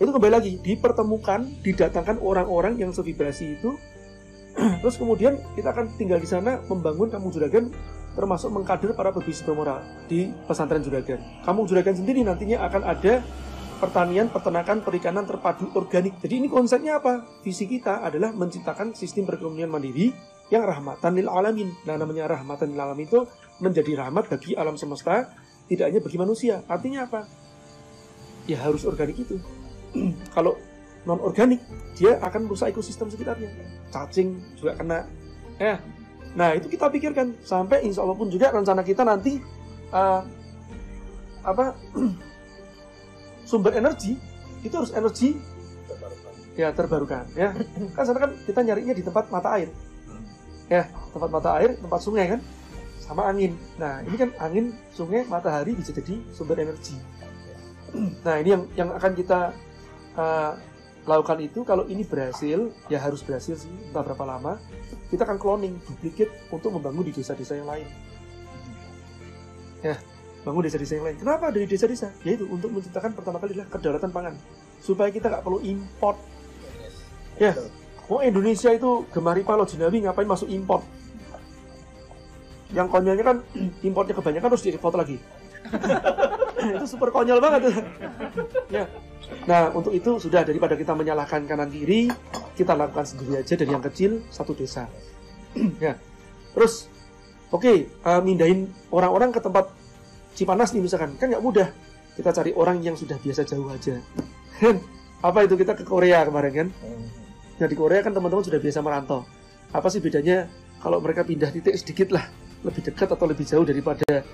Itu kembali lagi dipertemukan, didatangkan orang-orang yang sevibrasi itu Terus kemudian kita akan tinggal di sana membangun kampung juragan termasuk mengkader para pebisnis bermoral di pesantren juragan. Kampung juragan sendiri nantinya akan ada pertanian, peternakan, perikanan terpadu organik. Jadi ini konsepnya apa? Visi kita adalah menciptakan sistem perekonomian mandiri yang rahmatan lil alamin. Nah, namanya rahmatan lil alamin itu menjadi rahmat bagi alam semesta, tidak hanya bagi manusia. Artinya apa? Ya harus organik itu. Kalau non organik, dia akan merusak ekosistem sekitarnya. Cacing juga kena. Ya. Nah itu kita pikirkan. Sampai insya Allah pun juga rencana kita nanti eh, apa sumber energi itu harus energi ya terbarukan ya. Kan sana kan kita nyarinya di tempat mata air. Ya tempat mata air tempat sungai kan? Sama angin. Nah ini kan angin sungai matahari bisa jadi sumber energi. Nah ini yang yang akan kita eh, lakukan itu kalau ini berhasil ya harus berhasil sih entah berapa lama kita akan cloning duplicate untuk membangun di desa-desa yang lain. Ya bangun desa-desa yang lain. Kenapa dari desa-desa? Yaitu untuk menciptakan pertama kali adalah kedaulatan pangan. Supaya kita nggak perlu import. Ya oh Indonesia itu gemari palo jinawi ngapain masuk import? Yang konyolnya kan importnya kebanyakan harus diekspor lagi itu super konyol banget ya Nah, untuk itu sudah daripada kita menyalahkan kanan kiri, kita lakukan sendiri aja dari yang kecil satu desa. ya. Terus, oke, eh, mindahin orang-orang ke tempat Cipanas nih misalkan, kan nggak mudah. Kita cari orang yang sudah biasa jauh aja. Apa itu kita ke Korea kemarin kan? Nah di Korea kan teman-teman sudah biasa merantau. Apa sih bedanya kalau mereka pindah titik sedikit lah, lebih dekat atau lebih jauh daripada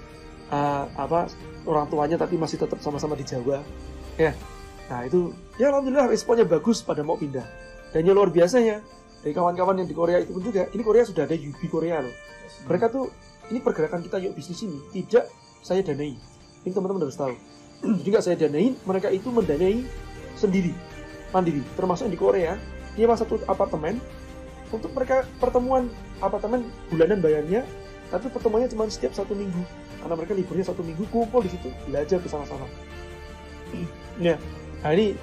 eh, apa orang tuanya tapi masih tetap sama-sama di Jawa? Ya, Nah itu ya alhamdulillah responnya bagus pada mau pindah. Dan yang luar biasanya dari kawan-kawan yang di Korea itu pun juga ini Korea sudah ada UB Korea loh. Mereka tuh ini pergerakan kita yuk bisnis ini. Tidak saya danai. Ini teman-teman harus tahu. Jadi nggak saya danain mereka itu mendanai sendiri mandiri. Termasuk di Korea dia satu apartemen. Untuk mereka pertemuan apartemen bulanan bayarnya tapi pertemuannya cuma setiap satu minggu karena mereka liburnya satu minggu kumpul di situ belajar bersama-sama. Ya nah ini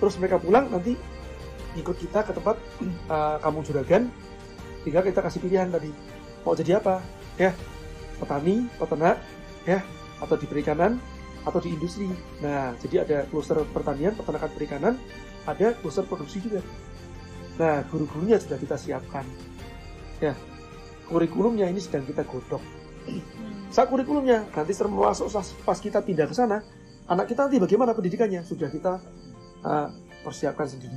terus mereka pulang nanti ikut kita ke tempat uh, kampung juragan. Tinggal kita kasih pilihan tadi mau jadi apa? Ya petani peternak ya atau di perikanan atau di industri. Nah jadi ada kluster pertanian peternakan perikanan ada kluster produksi juga. Nah guru-gurunya sudah kita siapkan. Ya kurikulumnya ini sedang kita godok saat kurikulumnya nanti termasuk pas kita pindah ke sana anak kita nanti bagaimana pendidikannya? Sudah kita uh, persiapkan sendiri.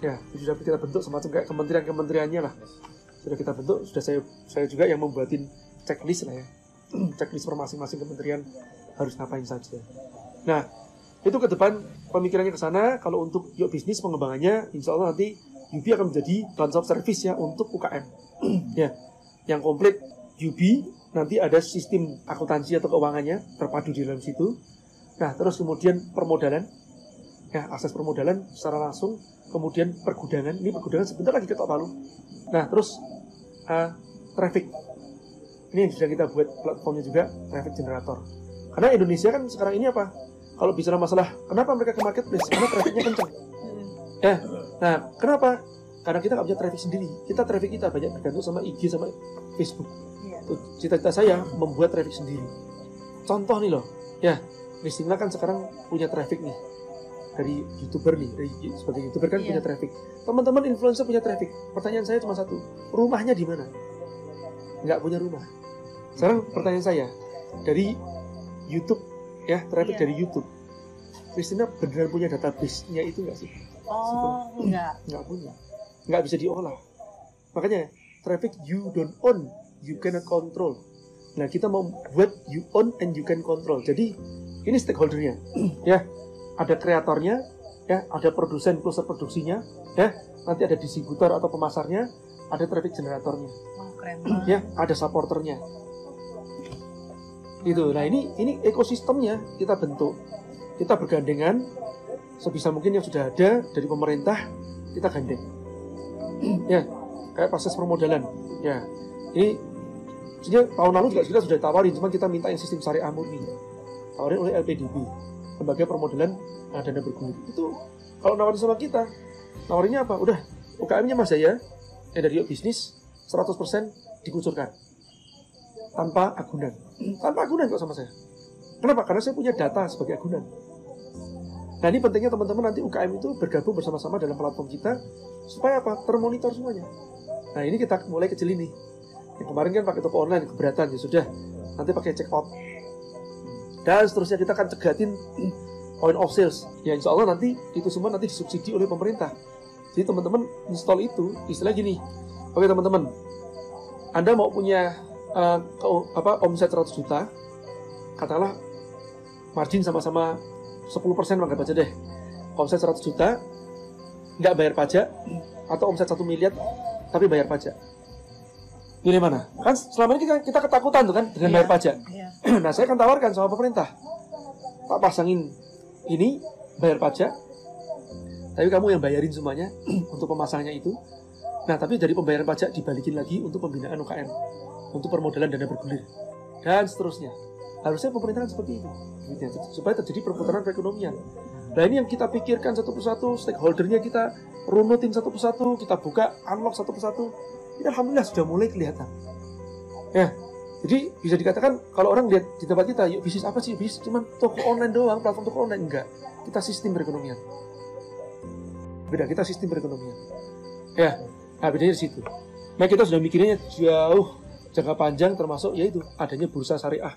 Ya sudah kita bentuk semacam kayak kementerian-kementeriannya lah. Sudah kita bentuk sudah saya saya juga yang membuatin checklist lah ya. Checklist per masing-masing kementerian harus ngapain saja. Nah itu ke depan pemikirannya ke sana. Kalau untuk yuk bisnis pengembangannya insya Allah nanti UB akan menjadi one service ya untuk UKM ya yang komplit UB nanti ada sistem akuntansi atau keuangannya terpadu di dalam situ. Nah terus kemudian permodalan. Ya akses permodalan secara langsung kemudian pergudangan. Ini pergudangan sebentar lagi ketok palu. Nah terus uh, traffic. Ini yang sudah kita buat platformnya juga traffic generator. Karena Indonesia kan sekarang ini apa? Kalau bicara masalah kenapa mereka ke marketplace? Karena trafficnya kencang ya nah kenapa? Karena kita nggak punya traffic sendiri. Kita traffic kita banyak bergantung sama IG sama Facebook cita-cita saya membuat traffic sendiri. Contoh nih loh ya Kristina kan sekarang punya traffic nih dari youtuber nih dari sebagai youtuber kan Iya. punya traffic. Teman-teman influencer punya traffic. Pertanyaan saya cuma satu rumahnya di mana? Nggak punya rumah. Sekarang pertanyaan saya dari YouTube ya traffic Iya. dari YouTube Kristina beneran punya database-nya itu nggak sih? Oh, enggak. nggak punya. Nggak bisa diolah. Makanya traffic you don't own you cannot control. Nah kita mau buat you own and you can control. Jadi ini stakeholdernya. Ya ada kreatornya ya ada produsen kluster produksinya ya nanti ada distributor atau pemasarnya ada traffic generatornya. Keren banget. ya ada supporternya. Gitu nah ini ini ekosistemnya kita bentuk. Kita bergandengan sebisa mungkin yang sudah ada dari pemerintah kita gandeng. Ya kayak proses permodalan. Ya ini sebenarnya tahun lalu juga kita sudah tawarin cuma kita minta yang sistem syariah murni. Tawarin oleh LPDB lembaga permodalan uh, dana bergulir. Itu kalau nawarin sama kita nawarinnya apa? Udah UKM-nya Mas Jaya yang dari bisnis 100% dikucurkan. Tanpa agunan. Tanpa agunan kok sama saya. Kenapa? Karena saya punya data sebagai agunan. Nah ini pentingnya teman-teman nanti UKM itu bergabung bersama-sama dalam platform kita supaya apa? Termonitor semuanya. Nah ini kita mulai kecil ini yang kemarin kan pakai toko online keberatan. Ya sudah nanti pakai check out. Dan seterusnya kita akan cegatin point of sales. Ya insya Allah nanti itu semua nanti disubsidi oleh pemerintah. Jadi teman-teman install itu istilah gini. Oke teman-teman. Anda mau punya ke- apa omset 100 juta katakanlah margin sama-sama 10% anggap aja deh. Omset 100 juta nggak bayar pajak atau omset 1 miliar tapi bayar pajak pilih mana? Kan selama ini kita, kita ketakutan tuh kan dengan Iya. bayar pajak. Iya. nah saya akan tawarkan sama pemerintah. Pak pasangin ini bayar pajak. Tapi kamu yang bayarin semuanya untuk pemasangannya itu. Nah tapi dari pembayaran pajak dibalikin lagi untuk pembinaan UKM untuk permodalan dana bergulir dan seterusnya. Harusnya pemerintahan seperti itu. Gitu ya, supaya terjadi perputaran perekonomian. Nah ini yang kita pikirkan satu persatu stakeholdernya kita runutin satu persatu kita buka unlock satu persatu ini alhamdulillah sudah mulai kelihatan ya jadi bisa dikatakan kalau orang lihat di tempat kita, yuk bisnis apa sih? Bisnis cuman toko online doang, platform toko online enggak. Kita sistem perekonomian. Beda, kita sistem perekonomian. Ya, nah bedanya di situ. Nah kita sudah mikirnya jauh jangka panjang termasuk yaitu adanya bursa syariah.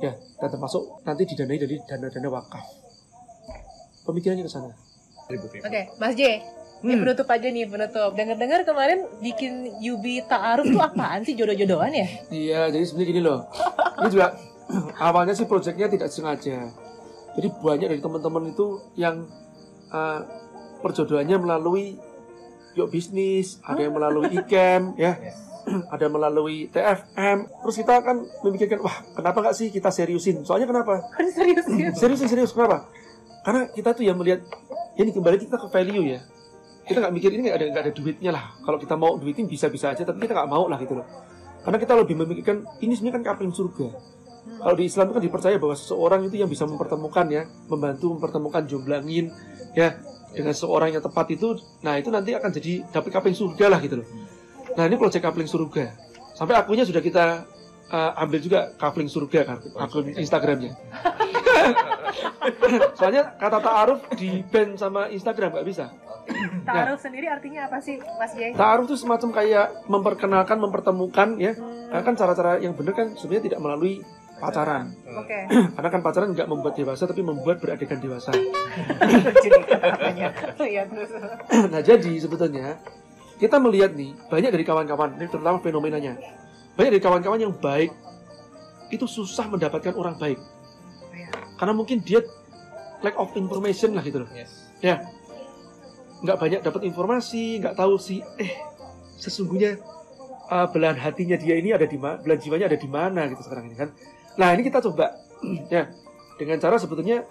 Ya, dan termasuk nanti didanai dari dana-dana wakaf. Pemikirannya ke sana. Oke, Mas J. Ini penutup aja nih, penutup. Dengar-dengar kemarin bikin Yubi Ta'aruf tuh apaan sih jodoh-jodohan ya? Iya, jadi sebenarnya gini loh. Ini juga awalnya sih proyeknya tidak sengaja. Jadi banyak dari teman-teman itu yang uh, perjodohannya melalui yuk bisnis, ada yang melalui ICAM, ya, ada melalui TFM. Terus kita akan memikirkan, wah kenapa nggak sih kita seriusin? Soalnya kenapa? Harus serius ya. Seriusin serius kenapa? Karena kita tuh ya melihat, ini kembali kita ke value ya. Kita nggak mikir ini nggak ada ada duitnya lah. Kalau kita mau duitin bisa-bisa aja, tapi kita nggak mau lah gitu loh. Karena kita lebih memikirkan ini sebenarnya kan kapling surga. Kalau di Islam itu kan dipercaya bahwa seseorang itu yang bisa mempertemukan ya, membantu mempertemukan jomblangin ya dengan seorang yang tepat itu, nah itu nanti akan jadi dapat kapling surga lah gitu loh. Nah ini proyek kapling surga. Sampai akunnya sudah kita uh, ambil juga kapling surga kan, akun Instagramnya. Soalnya kata ta'aruf di ban sama Instagram nggak bisa. Taruh sendiri artinya apa sih, Mas Jay? Ta'aruf itu semacam kayak memperkenalkan, mempertemukan ya. Karena kan cara-cara yang benar kan sebenarnya tidak melalui pacaran. Oke. Karena kan pacaran nggak membuat dewasa tapi membuat beradegan dewasa. Jadi katanya. Iya nah jadi sebetulnya kita melihat nih banyak dari kawan-kawan ini terutama fenomenanya banyak dari kawan-kawan yang baik itu susah mendapatkan orang baik karena mungkin dia lack of information lah gitu loh ya nggak banyak dapat informasi nggak tahu sih eh sesungguhnya uh, belahan hatinya dia ini ada di mana belahan jiwanya ada di mana gitu sekarang ini kan. Nah ini kita coba. Ya dengan cara sebetulnya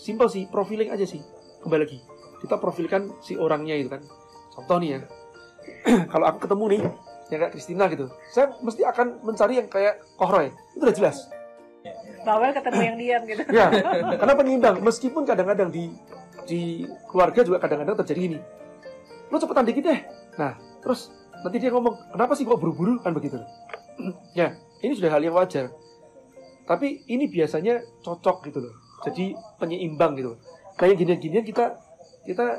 simpel sih profiling aja sih kembali lagi. Kita profilkan si orangnya itu kan. Contoh nih ya. Kalau aku ketemu nih yang kayak Kristina gitu saya mesti akan mencari yang kayak Kohroy. Itu udah jelas. Bawel ketemu yang diam gitu. ya karena penyeimbang meskipun kadang-kadang di di keluarga juga kadang-kadang terjadi ini lo cepetan dikit deh. Nah terus nanti dia ngomong kenapa sih kok buru-buru? Kan begitu. Ya ini sudah hal yang wajar. Tapi ini biasanya cocok gitu loh. Jadi penyeimbang gitu. Kayak ginian-ginian kita kita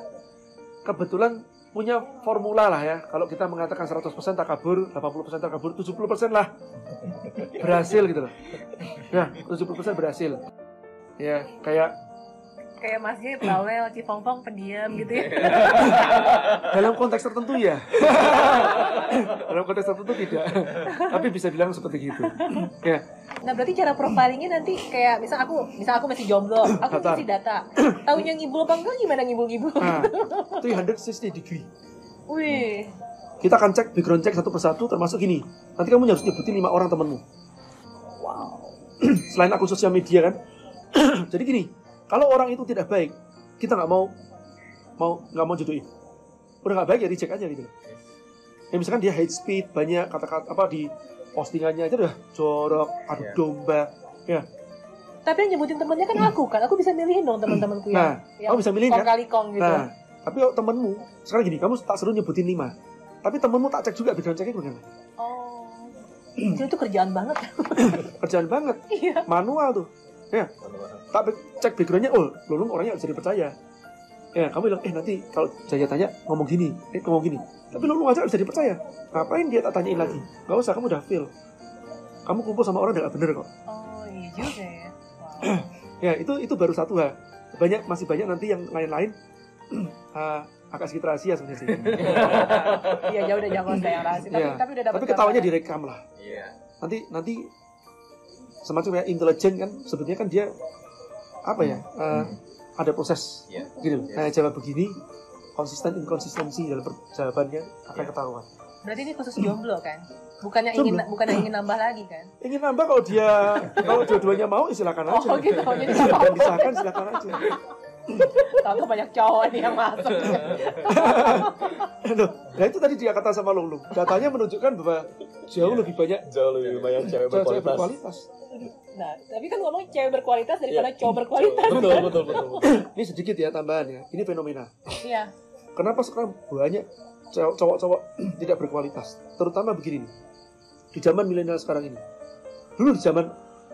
kebetulan punya formula lah ya. Kalau kita mengatakan 100% takabur 80% takabur 70% lah. Berhasil gitu loh. Ya 70% berhasil. Ya kayak Kayak Mas Jay bawel, Cipongpong pendiam gitu ya. dalam konteks tertentu ya dalam konteks tertentu tidak tapi bisa bilang seperti itu ya Nah berarti cara profilingnya nanti kayak misal aku misal aku masih jomblo, aku Data. kasih data. Tahunya ngibul apa enggak gimana ngibul-ngibul? nah 360 degree Wih. kita akan cek background check satu persatu termasuk gini nanti kamu harus nyebutin lima orang temenmu Wow. selain akun sosial media kan jadi gini kalau orang itu tidak baik kita nggak mau mau nggak mau jodohin udah nggak baik ya reject aja gitu ya misalkan dia hate speed banyak kata-kata apa di postingannya itu udah jorok adu Iya. domba Tapi yang nyebutin temennya kan aku kan, aku bisa milihin dong teman-temanku nah yang kamu bisa milih kong kan kali kong gitu. nah tapi kalau temenmu sekarang gini kamu tak seru nyebutin lima tapi temenmu tak cek juga background checknya bagaimana Oh. Itu kerjaan banget. kerjaan banget Iya. manual tuh ya. Tak cek backgroundnya oh lulung orangnya bisa dipercaya. Ya kamu bilang eh nanti kalau saya tanya ngomong gini eh ngomong gini. Tapi lulung aja nggak bisa dipercaya. Ngapain dia tak tanyain lagi? Nggak usah kamu udah fail kamu kumpul sama orang udah nggak bener kok. Oh iya juga ya. Wow. ya itu itu baru satu hal banyak masih banyak nanti yang lain-lain. Ah, agak sedikit rahasia sebenarnya sih. Iya jauh udah jangan saya yang rahasia. Tapi, Iya. tapi udah dapat tapi ketawanya direkam lah. Iya. nanti nanti semacam ya intelijen kan sebetulnya kan dia apa ya eh, ada proses Iya. gini loh kayak jawab begini konsisten inkonsistensi dalam jawabannya akan Iya. ketahuan Berarti ini khusus jomblo kan? Bukannya ingin Jomblo. bukannya ingin nambah lagi kan? ingin nambah kalau dia kalau dua-duanya mau ya silakan aja Oh gitu. Jadi dan disahkan silakan aja tahu banyak cowok nih yang masuk. Loh, nah itu tadi dia kata sama Lulung datanya menunjukkan bahwa jauh Iya. lebih banyak Jauh lebih banyak cewek berkualitas. berkualitas Nah, tapi kan ngomong cewek berkualitas daripada cowok berkualitas. Betul, betul, betul. betul. ini sedikit ya tambahan ya ini fenomena Iya. kenapa sekarang banyak cowok- cowok-cowok tidak berkualitas terutama begini nih di zaman milenial sekarang ini dulu di zaman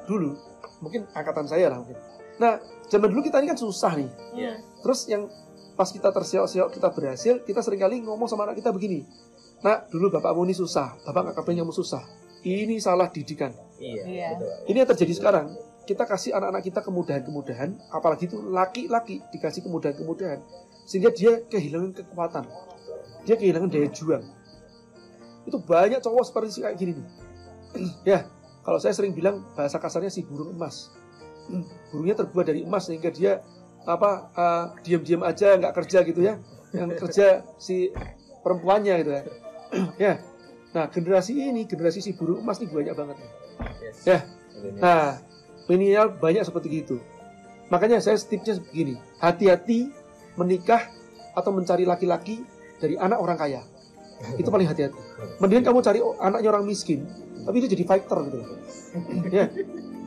dulu mungkin angkatan saya lah mungkin nah zaman dulu kita ini kan susah nih. Iya. terus yang pas kita terseok-seok kita berhasil kita sering kali ngomong sama anak kita begini. Nah dulu bapakmu ini susah bapak nggak kapan kamu susah. Ini salah didikan. Iya. Iya. betul. ini yang terjadi sekarang. Kita kasih anak-anak kita kemudahan-kemudahan apalagi itu laki-laki dikasih kemudahan-kemudahan. Sehingga dia kehilangan kekuatan. Dia kehilangan daya juang. Itu banyak cowok seperti kayak gini nih. Ya kalau saya sering bilang bahasa kasarnya si burung emas burungnya terbuat dari emas sehingga dia apa eh, diam-diam aja nggak kerja gitu ya yang kerja si perempuannya gitu ya. ya. Nah, generasi ini, generasi si burung emas ini banyak banget. Ya. Nah, milenial banyak seperti itu. Makanya saya tipsnya begini, hati-hati menikah atau mencari laki-laki dari anak orang kaya. Itu paling hati-hati. Mendingan kamu cari anaknya orang miskin, tapi itu jadi fighter gitu. Ya.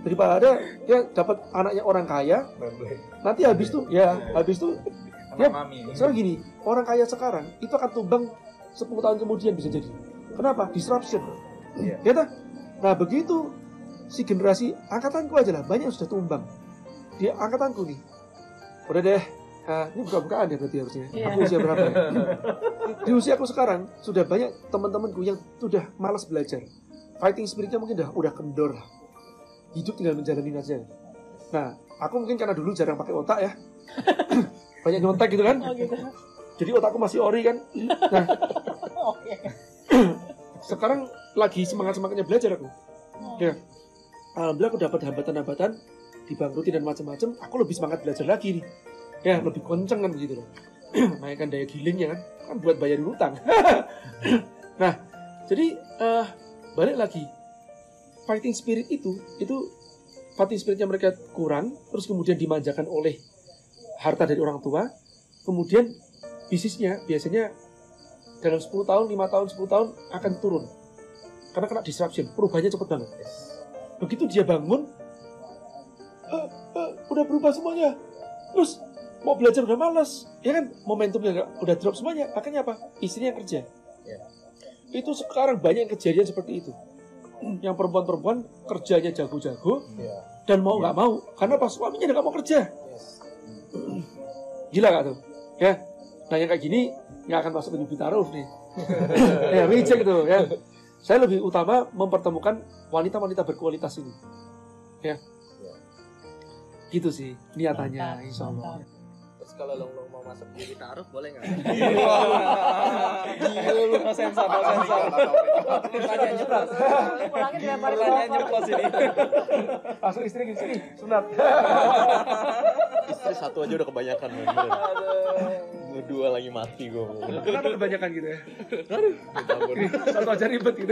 Daripada dia dapat anaknya orang kaya, nanti habis tuh ya habis tuh Ya, Soalnya gini, orang kaya sekarang itu akan tumbang 10 tahun kemudian bisa jadi. Kenapa? Disruption. Iya. Ya toh? Nah begitu si generasi angkatanku aja lah banyak yang sudah tumbang. Di angkatanku nih. Udah deh. Nah, ini buka-bukaan ya berarti harusnya. Iya. Aku usia berapa ya? Di usia aku sekarang sudah banyak teman-temanku yang sudah malas belajar. Fighting spiritnya mungkin udah udah kendor lah. Hidup tinggal menjalani aja. Nah, aku mungkin karena dulu jarang pakai otak ya. banyak nyontek gitu kan. Oh gitu. Jadi otakku masih ori kan. Nah, sekarang lagi semangat semangatnya belajar aku. Ya, alhamdulillah aku dapat hambatan-hambatan, dibangkruti dan macam-macam. Aku lebih semangat belajar lagi nih. Ya, lebih kenceng kan begitu loh. Naikkan daya gilingnya kan, kan buat bayarin utang. nah, jadi eh, balik lagi, fighting spirit itu, itu fighting spiritnya mereka kurang, terus kemudian dimanjakan oleh harta dari orang tua, kemudian bisnisnya biasanya dalam 10 tahun, 5 tahun, 10 tahun akan turun. Karena kena disruption, perubahannya cepat banget. Begitu dia bangun, "Eh, eh, udah berubah semuanya. Terus mau belajar udah malas, ya kan? Momentumnya udah drop semuanya. Akhirnya apa? Istrinya yang kerja. Itu sekarang banyak kejadian seperti itu. Yang perempuan-perempuan kerjanya jago-jago dan mau nggak mau, karena pas suaminya nggak mau kerja. Gila gak tuh? Ya. Nah yang kayak gini nggak akan masuk ke Yubi Taruf nih. ya reject tuh ya. Saya lebih utama mempertemukan wanita-wanita berkualitas ini. Ya. Gitu sih niatannya Mantap, insya Allah. Kalau lo, lo mau masuk di taruh boleh nggak? Gila lu no sensor, no sensor. Pertanyaan nyeplos. Pertanyaan nyeplos ini. Langsung istri gini sini sunat. Istri satu aja udah kebanyakan. Dua lagi mati gue. Kenapa kebanyakan gitu ya? Ini Satu aja ribet gitu.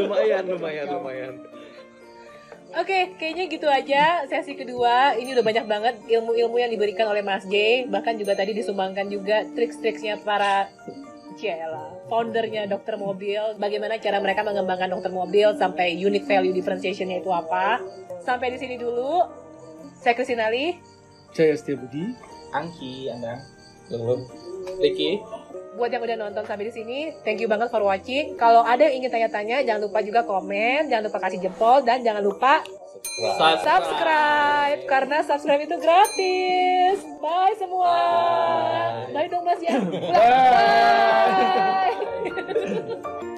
lumayan, lumayan, lumayan. Oke, kayaknya gitu aja sesi kedua. Ini udah banyak banget ilmu-ilmu yang diberikan oleh Mas J. Bahkan juga tadi disumbangkan juga triks-triksnya para Ciela, foundernya dokter mobil. Bagaimana cara mereka mengembangkan dokter mobil sampai unit value differentiation-nya itu apa. Sampai di sini dulu. Saya Kristinali. Jaya Setia Budi. Angki, Anda. Belum. Ricky buat yang udah nonton sampai di sini, thank you banget for watching. Kalau ada yang ingin tanya-tanya, jangan lupa juga komen, jangan lupa kasih jempol, dan jangan lupa subscribe, subscribe karena subscribe itu gratis. Bye semua. Bye, Bye dong Mas ya. Bye. Bye.